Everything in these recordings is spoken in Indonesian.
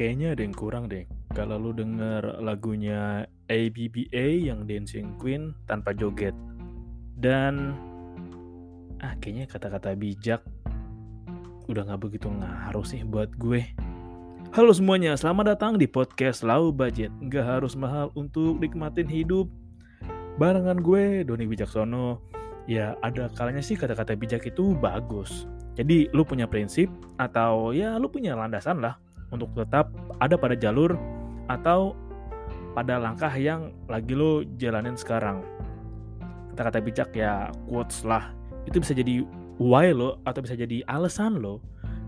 Kayaknya ada yang kurang deh. Kalau lu denger lagunya ABBA yang Dancing Queen tanpa joget. Dan ah kayaknya kata-kata bijak udah gak begitu ngaruh sih buat gue. Halo semuanya, selamat datang di podcast Lau Budget. Gak harus mahal untuk nikmatin hidup. Barengan gue, Doni Wijaksono. Ya, ada kalanya sih kata-kata bijak itu bagus. Jadi, lu punya prinsip atau ya lu punya landasan lah untuk tetap ada pada jalur atau pada langkah yang lagi lo jalanin sekarang. Kata-kata bijak ya quotes lah. Itu bisa jadi why lo atau bisa jadi alasan lo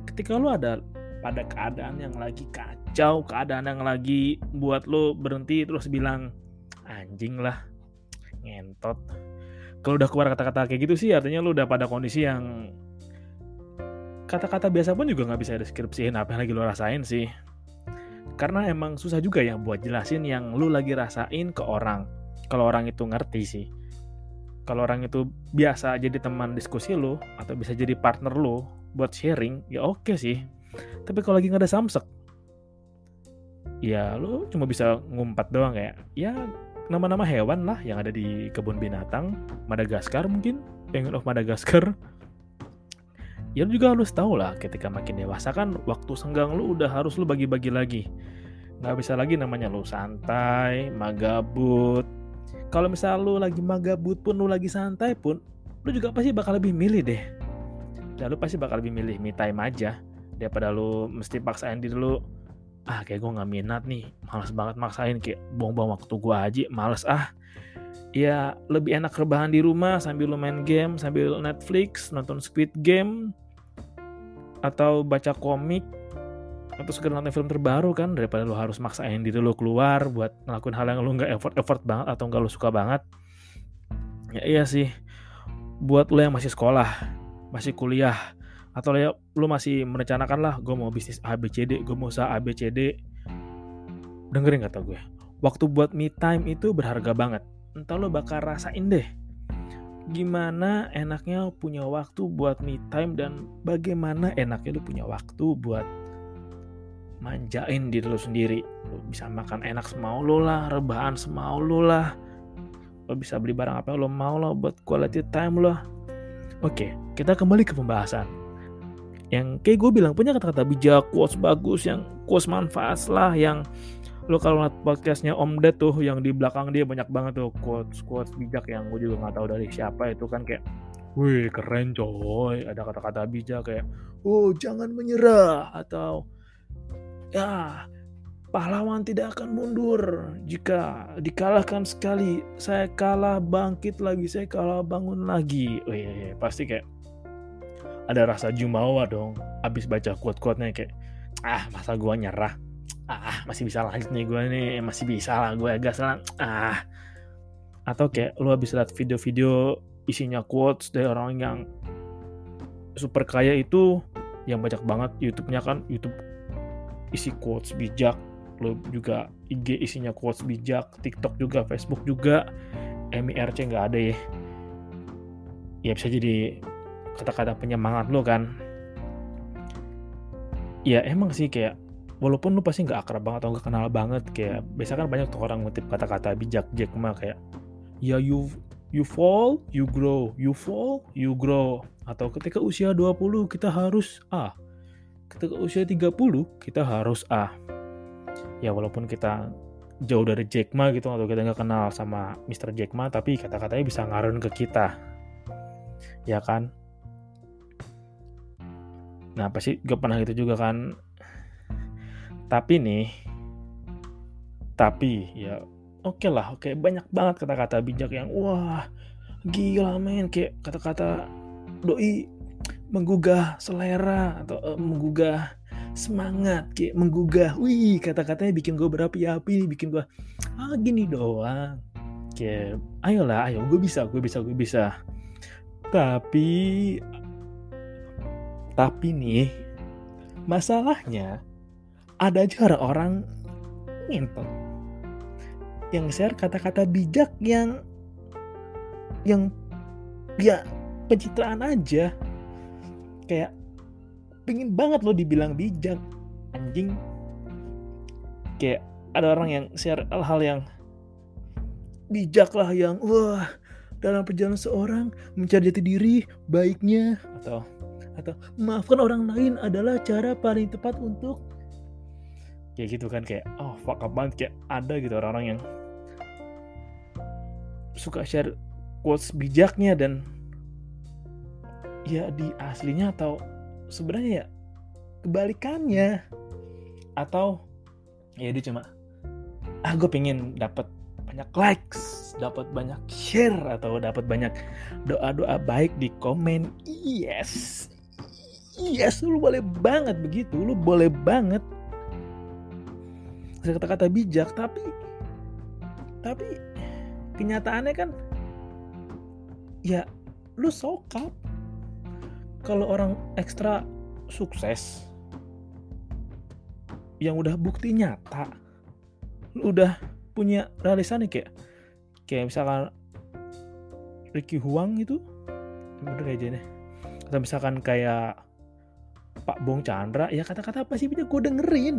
ketika lo ada pada keadaan yang lagi kacau, keadaan yang lagi buat lo berhenti terus bilang anjing lah, ngentot. Kalau udah keluar kata-kata kayak gitu sih artinya lo udah pada kondisi yang kata-kata biasa pun juga nggak bisa deskripsiin apa yang lagi lo rasain sih. Karena emang susah juga ya buat jelasin yang lo lagi rasain ke orang. Kalau orang itu ngerti sih. Kalau orang itu biasa jadi teman diskusi lo atau bisa jadi partner lo buat sharing, ya oke sih tapi kalau lagi nggak ada samsek, ya lo cuma bisa ngumpat doang kayak ya nama-nama hewan lah yang ada di kebun binatang, Madagaskar mungkin, Penguin of Madagaskar. Ya lu juga harus tahu lah ketika makin dewasa kan waktu senggang lu udah harus lu bagi-bagi lagi. Nggak bisa lagi namanya lu santai, magabut. Kalau misal lu lagi magabut pun lu lagi santai pun, lu juga pasti bakal lebih milih deh. Dan lu pasti bakal lebih milih me time aja daripada lu mesti paksain diri lu ah kayak gue nggak minat nih males banget maksain kayak buang-buang waktu gue aja males ah ya lebih enak rebahan di rumah sambil lu main game sambil Netflix nonton Squid Game atau baca komik atau sekedar nonton film terbaru kan daripada lu harus maksain diri lu keluar buat ngelakuin hal yang lu nggak effort effort banget atau nggak lu suka banget. Ya iya sih buat lu yang masih sekolah masih kuliah atau ya lu masih merencanakan lah gue mau bisnis ABCD gue mau usaha ABCD dengerin kata gue waktu buat me time itu berharga banget. Entah lo bakal rasain deh gimana enaknya punya waktu buat me time dan bagaimana enaknya lu punya waktu buat manjain diri lo sendiri. Lo bisa makan enak semau lo lah rebahan semau lo lah. Lo bisa beli barang apa yang lo mau lah buat quality time lo oke kita kembali ke pembahasan. Yang kayak gue bilang punya kata-kata bijak, quotes bagus, yang quotes manfaat lah, yang lo kalau lihat podcastnya Om Ded tuh yang di belakang dia banyak banget tuh quotes quotes bijak yang gue juga nggak tahu dari siapa itu kan kayak wih keren coy ada kata-kata bijak kayak oh jangan menyerah atau ya pahlawan tidak akan mundur jika dikalahkan sekali saya kalah bangkit lagi saya kalah bangun lagi. Oh iya, iya pasti kayak ada rasa jumawa dong abis baca quote-quote-nya kayak ah masa gue nyerah ah masih bisa lanjut nih gue nih. Masih bisa lah gue agak salah. Ah. Atau kayak lu habis lihat video-video isinya quotes dari orang yang super kaya itu yang banyak banget YouTube-nya kan YouTube isi quotes bijak. Lu juga IG isinya quotes bijak TikTok juga Facebook juga. MIRC nggak ada ya. Ya bisa jadi kata-kata penyemangat lo kan. Ya emang sih kayak walaupun lu pasti nggak akrab banget atau nggak kenal banget kayak biasa kan banyak tuh orang ngutip kata-kata bijak Jack Ma kayak ya you you fall you grow you fall you grow. Atau ketika usia 20 kita harus ah ketika usia 30 kita harus ah ya walaupun kita jauh dari Jack Ma gitu atau kita nggak kenal sama Mr. Jack Ma tapi kata-katanya bisa ngarun ke kita. Ya kan? Nah pasti gak pernah gitu juga kan tapi nih tapi ya oke okay lah oke okay, banyak banget kata-kata bijak yang wah gila men. Kayak kata-kata doi menggugah selera atau uh, menggugah semangat kayak menggugah wih kata-katanya bikin gue berapi-api bikin gue ah gini doang. Kayak ayolah ayo gue bisa gue bisa gue bisa. Tapi tapi nih masalahnya ada aja orang ngintel yang share kata-kata bijak yang yang ya pencitraan aja. Kayak pingin banget lo dibilang bijak. Anjing. Kayak ada orang yang share hal-hal yang bijak lah yang wah dalam perjalanan seorang mencari jati diri baiknya. Atau atau maafkan orang lain adalah cara paling tepat untuk kayak gitu kan kayak oh fuck up banget kayak ada gitu orang-orang yang suka share quotes bijaknya dan ya di aslinya atau sebenarnya ya kebalikannya. Atau ya dia cuma ah gue pengen dapat banyak likes dapat banyak share atau dapat banyak doa-doa baik di komen. Yes yes lu boleh banget begitu lu boleh banget kata-kata bijak tapi tapi kenyataannya kan ya lu sokap. Kalau orang ekstra sukses yang udah bukti nyata lu udah punya realisan nih kayak kayak misalkan Ricky Huang itu bener aja nih atau misalkan kayak Pak Bong Chandra ya kata-kata apa sih punya gue dengerin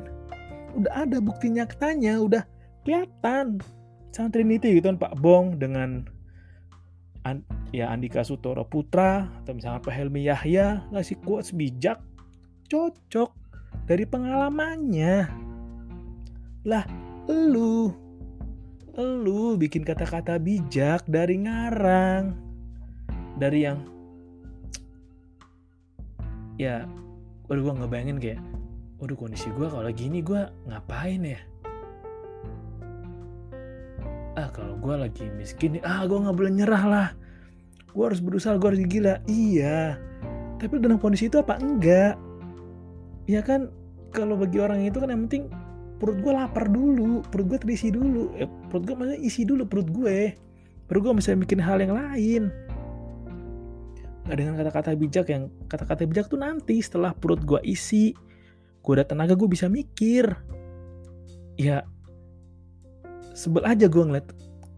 udah ada bukti nyatanya udah kelihatan. Sama Trinity gitu kan Pak Bong dengan ya Andika Sutoro Putra atau misalnya Pak Helmi Yahya ngasih quotes bijak cocok dari pengalamannya. Lah lu lu bikin kata-kata bijak dari ngarang dari yang ya waduh gue ngebayangin kayak waduh kondisi gue kalau gini gue ngapain ya? Ah kalau gue lagi miskin ah gue nggak boleh nyerah lah. Gue harus berusaha gue harus gila. Iya. Tapi dalam kondisi itu apa? Enggak. Ya kan? Kalau bagi orang itu kan yang penting perut gue lapar dulu perut gue terisi dulu. Eh, perut gue maksudnya isi dulu perut gue. Baru gue bisa bikin hal yang lain. Nggak dengan kata-kata bijak yang kata-kata bijak tuh nanti setelah perut gue isi gue ada tenaga gue bisa mikir ya sebel aja gue ngeliat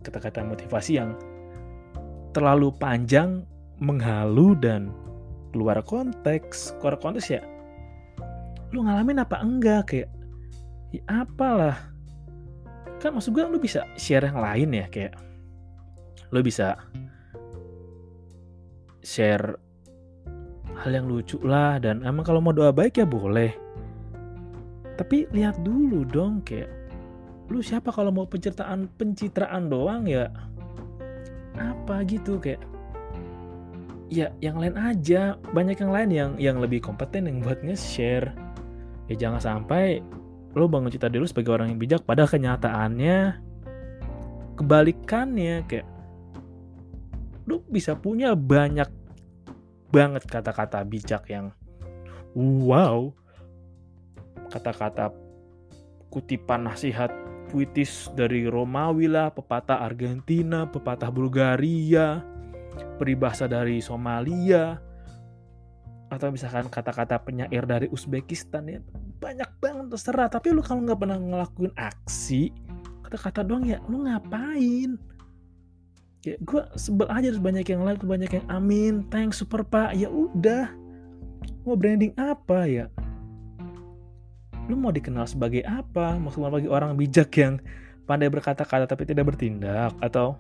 kata-kata motivasi yang terlalu panjang, menghalu dan keluar konteks. Keluar konteks ya, lu ngalamin apa enggak kayak, ya apalah. Kan maksud gue lu bisa share yang lain ya kayak, lu bisa share hal yang lucu lah dan emang kalau mau doa baik ya boleh. Tapi lihat dulu dong kayak lu siapa kalau mau pencitraan pencitraan doang ya? Apa gitu kayak ya yang lain aja. Banyak yang lain yang yang lebih kompeten yang buat nge-share. Ya jangan sampai lo bangun cita dulu sebagai orang yang bijak pada kenyataannya kebalikannya kayak lo bisa punya banyak banget kata-kata bijak yang wow kata-kata kutipan nasihat puitis dari Romawi lah, pepatah Argentina, pepatah Bulgaria, peribahasa dari Somalia, atau misalkan kata-kata penyair dari Uzbekistan ya. Banyak banget terserah. Tapi lu kalau nggak pernah ngelakuin aksi kata-kata doang ya lu ngapain? Ya gue sebel aja terus banyak yang like banyak yang amin thanks super pak. Ya udah. Mau branding apa ya lu mau dikenal sebagai apa? Maksudnya bagi orang bijak yang pandai berkata-kata tapi tidak bertindak atau?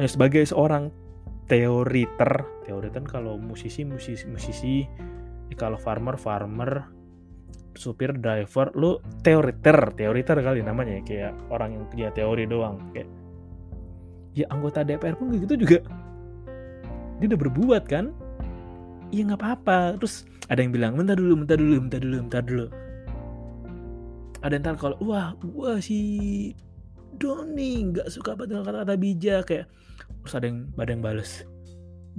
Ya, sebagai seorang teoriter. Teoriter kalau musisi musisi musisi. Kalau farmer farmer. Supir driver. Lu teoriter teoriter kali namanya. Ya, kayak orang yang punya teori doang. Kayak ya anggota DPR pun gitu juga. Dia udah berbuat kan iya nggak apa-apa. Terus ada yang bilang bentar dulu bentar dulu bentar dulu bentar dulu. Ada yang kalau wah wah si Doni nggak suka banget dengan kata-kata bijak kayak terus ada yang ada yang bales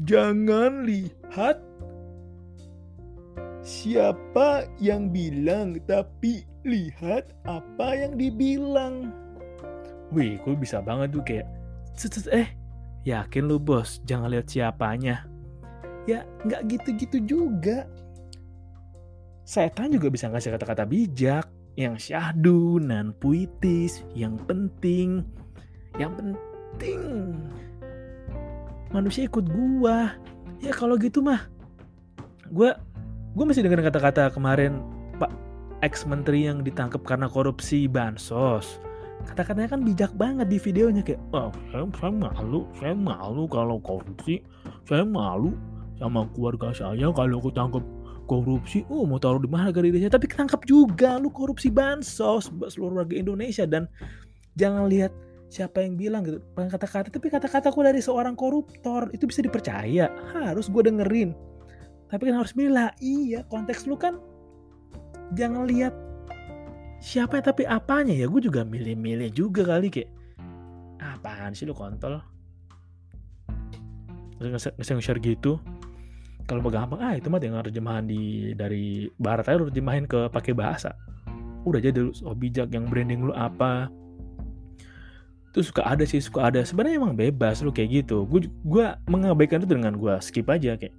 jangan lihat siapa yang bilang tapi lihat apa yang dibilang. Wih gue bisa banget tuh kayak eh yakin lu bos jangan lihat siapanya ya nggak gitu-gitu juga. Setan juga bisa ngasih kata-kata bijak. Yang syahdu nan puitis yang penting. Yang penting. Manusia ikut gua. Ya kalau gitu mah gua gua masih dengar kata-kata kemarin Pak ex menteri yang ditangkap karena korupsi bansos. Kata-katanya kan bijak banget di videonya kayak oh saya, saya malu saya malu kalau korupsi. Saya malu sama keluarga saya kalau ketangkep korupsi, oh mau taruh di mana harga dirinya, tapi ketangkap juga lu korupsi bansos buat seluruh warga Indonesia. Dan jangan lihat siapa yang bilang gitu, kata-kata, tapi kata-kataku dari seorang koruptor itu bisa dipercaya, harus gue dengerin. Tapi kan harus bilang, iya konteks lu kan jangan lihat siapa tapi apanya ya? Gue juga milih-milih juga kali kayak apaan sih lu kontol? Nge-share gitu kalau gampang ah itu mah tinggal terjemahan di dari barat aja terjemahin ke pakai bahasa. Udah jadi oh bijak yang branding lu apa? Itu suka ada sih suka ada. Sebenarnya emang bebas lu kayak gitu. Gue gue mengabaikan itu dengan gue skip aja kayak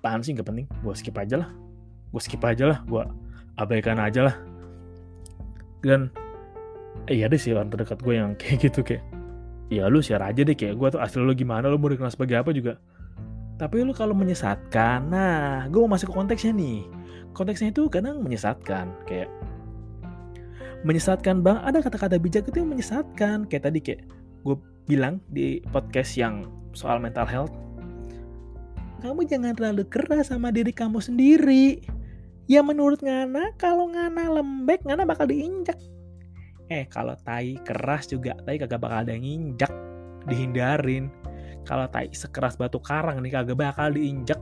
apaan sih nggak penting? Gue skip aja lah. Gue skip aja lah. Gue abaikan aja lah. Dan iya deh sih orang terdekat gue yang kayak gitu kayak ya lu share aja deh kayak gue tuh asli lu gimana lu mau dikenal sebagai apa juga tapi lu kalau menyesatkan, nah gue mau masuk ke konteksnya nih. Konteksnya itu kadang menyesatkan, kayak menyesatkan bang. Ada kata-kata bijak itu yang menyesatkan, kayak tadi kayak gue bilang di podcast yang soal mental health. Kamu jangan terlalu keras sama diri kamu sendiri. Ya menurut Ngana, kalau Ngana lembek, Ngana bakal diinjak. Eh, kalau tai keras juga, tai kagak bakal ada yang injak. Dihindarin kalau tai sekeras batu karang nih kagak bakal diinjak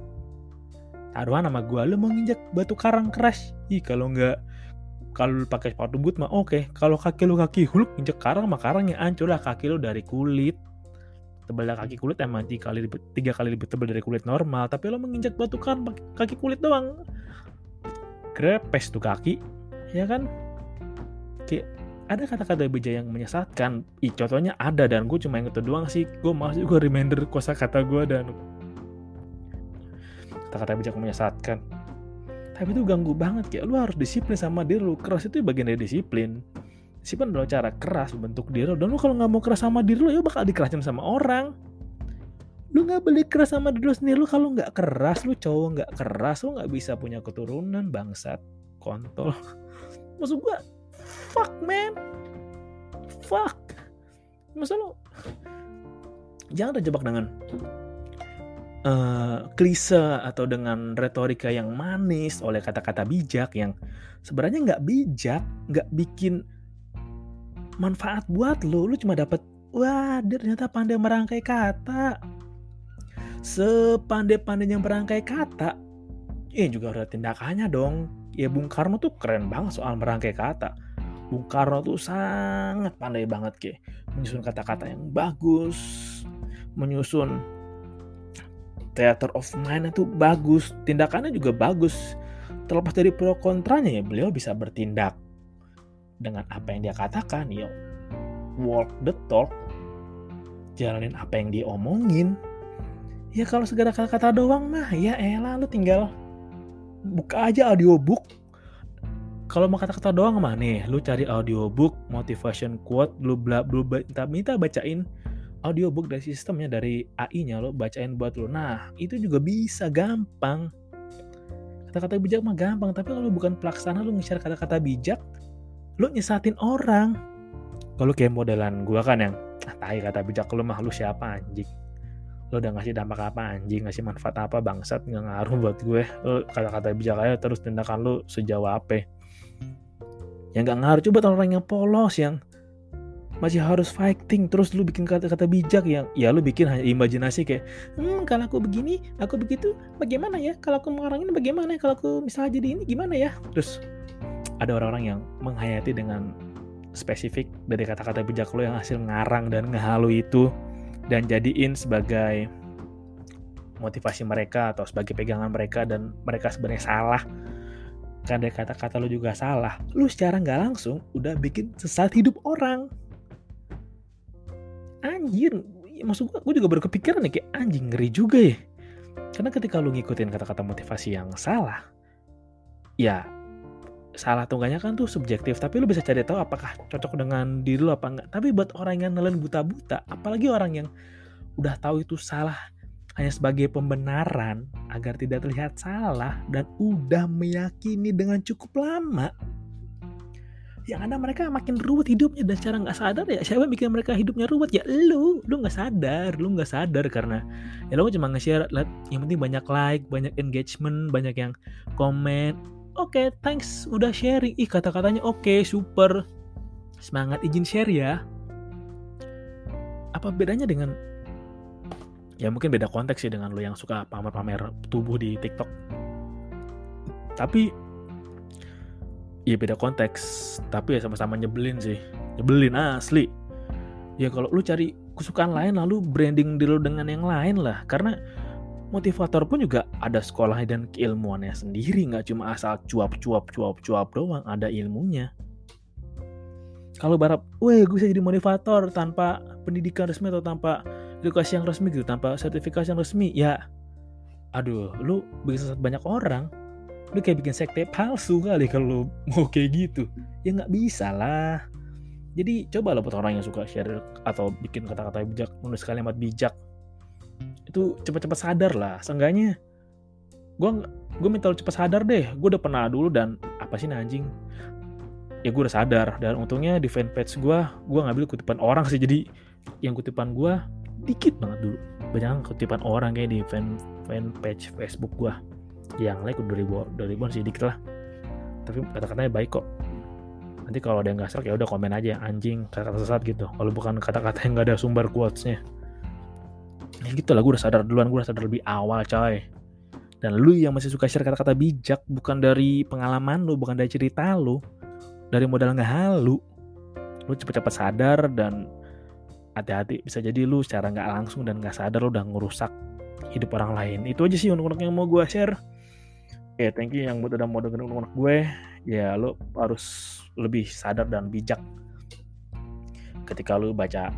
taruhan nama gue lu mau nginjak batu karang keras? Ih kalau nggak kalau pakai sepatu boot mah oke. Okay. kalau kaki lu kaki huluk injek karang mah karangnya hancur lah kaki lu dari kulit. Tebal kaki kulit emang tiga kali lebih, tiga kali lebih tebal dari kulit normal. Tapi lo menginjak batu karang kaki kulit doang. Krepes tuh kaki ya kan? Kayak ada kata-kata bijak yang menyesatkan. Ih, contohnya ada dan gue cuma itu doang sih. Gue masih juga reminder kuasa kata gue dan kata-kata bijak menyesatkan. Tapi itu ganggu banget kayak lu harus disiplin sama diri lu. Keras itu bagian dari disiplin. Disiplin adalah cara keras bentuk diri lu. Dan lu kalau nggak mau keras sama diri lu ya bakal dikerasin sama orang. Lu nggak boleh keras sama diri lu sendiri. Lu kalau nggak keras, lu cowok nggak keras, lu nggak bisa punya keturunan bangsat kontol. Maksud gue fuck man. Fuck. Masa lo jangan terjebak dengan uh, klise atau dengan retorika yang manis oleh kata-kata bijak yang sebenarnya nggak bijak nggak bikin manfaat buat lo lo cuma dapat wah dia ternyata pandai merangkai kata. Sepandai-pandainya merangkai kata ya juga ada tindakannya dong. Ya Bung Karno tuh keren banget soal merangkai kata Bung Karno tuh sangat pandai banget ke menyusun kata-kata yang bagus, menyusun theater of mind itu bagus, tindakannya juga bagus. Terlepas dari pro kontranya ya beliau bisa bertindak dengan apa yang dia katakan, ya walk the talk, jalanin apa yang dia omongin. Ya kalau segala kata-kata doang mah ya elah lu tinggal buka aja audiobook kalau mau kata-kata doang mah nih, lu cari audiobook, motivation quote, lu bla bla minta, minta bacain audiobook dari sistemnya dari AI-nya lo bacain buat lu. Nah, itu juga bisa gampang. Kata-kata bijak mah gampang, tapi kalau bukan pelaksana lu nge-share kata-kata bijak, lu nyesatin orang. Kalau kayak modelan gua kan yang ah, tai kata bijak lu mah lu siapa anjing. lo udah ngasih dampak apa anjing ngasih manfaat apa bangsat nggak ngaruh buat gue lo kata-kata bijak aja terus tindakan lo sejauh apa yang nggak ngaruh coba orang yang polos yang masih harus fighting terus lu bikin kata-kata bijak yang ya lu bikin hanya imajinasi kayak hmm kalau aku begini aku begitu bagaimana ya? Kalau aku mengarang ini bagaimana? Ya? kalau aku misalnya jadi ini gimana ya? Terus ada orang-orang yang menghayati dengan spesifik dari kata-kata bijak lo yang hasil ngarang dan ngehalu itu dan jadiin sebagai motivasi mereka atau sebagai pegangan mereka dan mereka sebenarnya salah karena kata-kata lo juga salah. Lu secara nggak langsung udah bikin sesat hidup orang. Anjir maksud gue, gue juga baru kepikiran nih kayak anjing ngeri juga ya. Karena ketika lu ngikutin kata-kata motivasi yang salah ya salah atau enggaknya kan tuh subjektif. Tapi lu bisa cari tahu apakah cocok dengan diri lu apa enggak. Tapi buat orang yang nelen buta-buta apalagi orang yang udah tahu itu salah hanya sebagai pembenaran agar tidak terlihat salah dan udah meyakini dengan cukup lama. Yang ada mereka makin ruwet hidupnya dan secara nggak sadar ya siapa bikin mereka hidupnya ruwet? Ya lu. Lu nggak sadar lu nggak sadar karena ya lu cuma nge-share yang penting banyak like banyak engagement banyak yang komen. Oke okay, thanks udah sharing. Ih kata-katanya oke okay, super. Semangat izin share ya. Apa bedanya dengan ya mungkin beda konteks sih dengan lo yang suka pamer-pamer tubuh di TikTok. Tapi ya beda konteks. Tapi ya sama-sama nyebelin sih. Nyebelin asli. Ya kalau lu cari kesukaan lain lalu branding diri lu dengan yang lain lah. Karena motivator pun juga ada sekolah dan keilmuannya sendiri. Nggak cuma asal cuap-cuap cuap-cuap doang. Ada ilmunya. Kalau barap, weh gue bisa jadi motivator tanpa pendidikan resmi atau tanpa edukasi yang resmi gitu, tanpa sertifikasi yang resmi, ya, aduh, lu bisa banyak orang lu kayak bikin sekte palsu kali kalau mau kayak gitu. Ya nggak bisa lah. Jadi coba lah buat orang yang suka share atau bikin kata-kata bijak menulis kalimat bijak. Itu cepat-cepat sadar lah seenggaknya. Gue gue minta lu cepat sadar deh. Gue udah pernah dulu dan apa sih anjing? Ya gue udah sadar dan untungnya di fanpage gue gue ngambil kutipan orang sih. Jadi yang kutipan gue dikit banget dulu. Banyak kutipan orang kayak di fan fanpage Facebook gue yang like udah ribu udah ribuan sih dikit lah. Tapi kata-katanya baik kok. Nanti kalau ada yang nggak serak ya udah komen aja anjing kata-kata sesat gitu. Kalau bukan kata-kata yang nggak ada sumber quotesnya. Ya gitu lah gue udah sadar duluan gue udah sadar lebih awal coy. Dan lu yang masih suka share kata-kata bijak bukan dari pengalaman lu bukan dari cerita lu dari modal nggak halu lu cepet-cepet sadar dan hati-hati bisa jadi lu secara nggak langsung dan nggak sadar lu udah ngerusak hidup orang lain. Itu aja sih untuk yang mau gue share. Ya thank you yang udah mau dengerin unek gue. Ya lo harus lebih sadar dan bijak. Ketika lo baca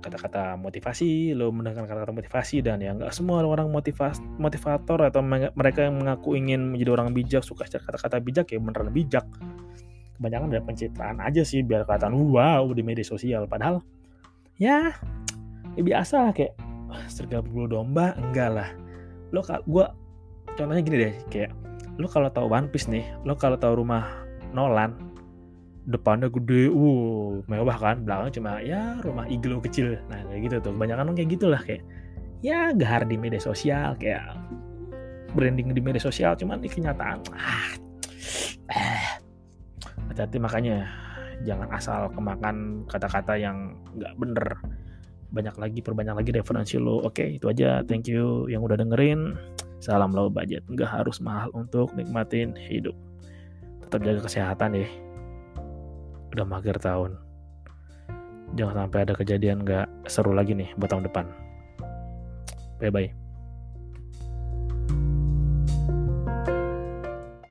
kata-kata motivasi, lo mendengar kata-kata motivasi dan ya nggak semua orang motivas motivator atau mereka yang mengaku ingin menjadi orang bijak suka kata-kata bijak ya beneran bijak. Kebanyakan dari pencitraan aja sih biar kelihatan wow di media sosial. Padahal ya ya biasa lah kayak serigala bulu domba? Enggak lah. Lo gue contohnya gini deh kayak lo kalau tahu One Piece nih lo kalau tahu rumah Nolan depannya gede, uh mewah kan, belakang cuma ya rumah iglo kecil, nah kayak gitu tuh, kebanyakan kayak gitulah kayak ya gahar di media sosial kayak branding di media sosial, cuman di kenyataan ah, eh, hati-hati makanya jangan asal kemakan kata-kata yang nggak bener banyak lagi perbanyak lagi referensi lo oke itu aja thank you yang udah dengerin Salam low budget, nggak harus mahal untuk nikmatin hidup. Tetap jaga kesehatan ya. Udah mager tahun. Jangan sampai ada kejadian nggak seru lagi nih buat tahun depan. Bye-bye.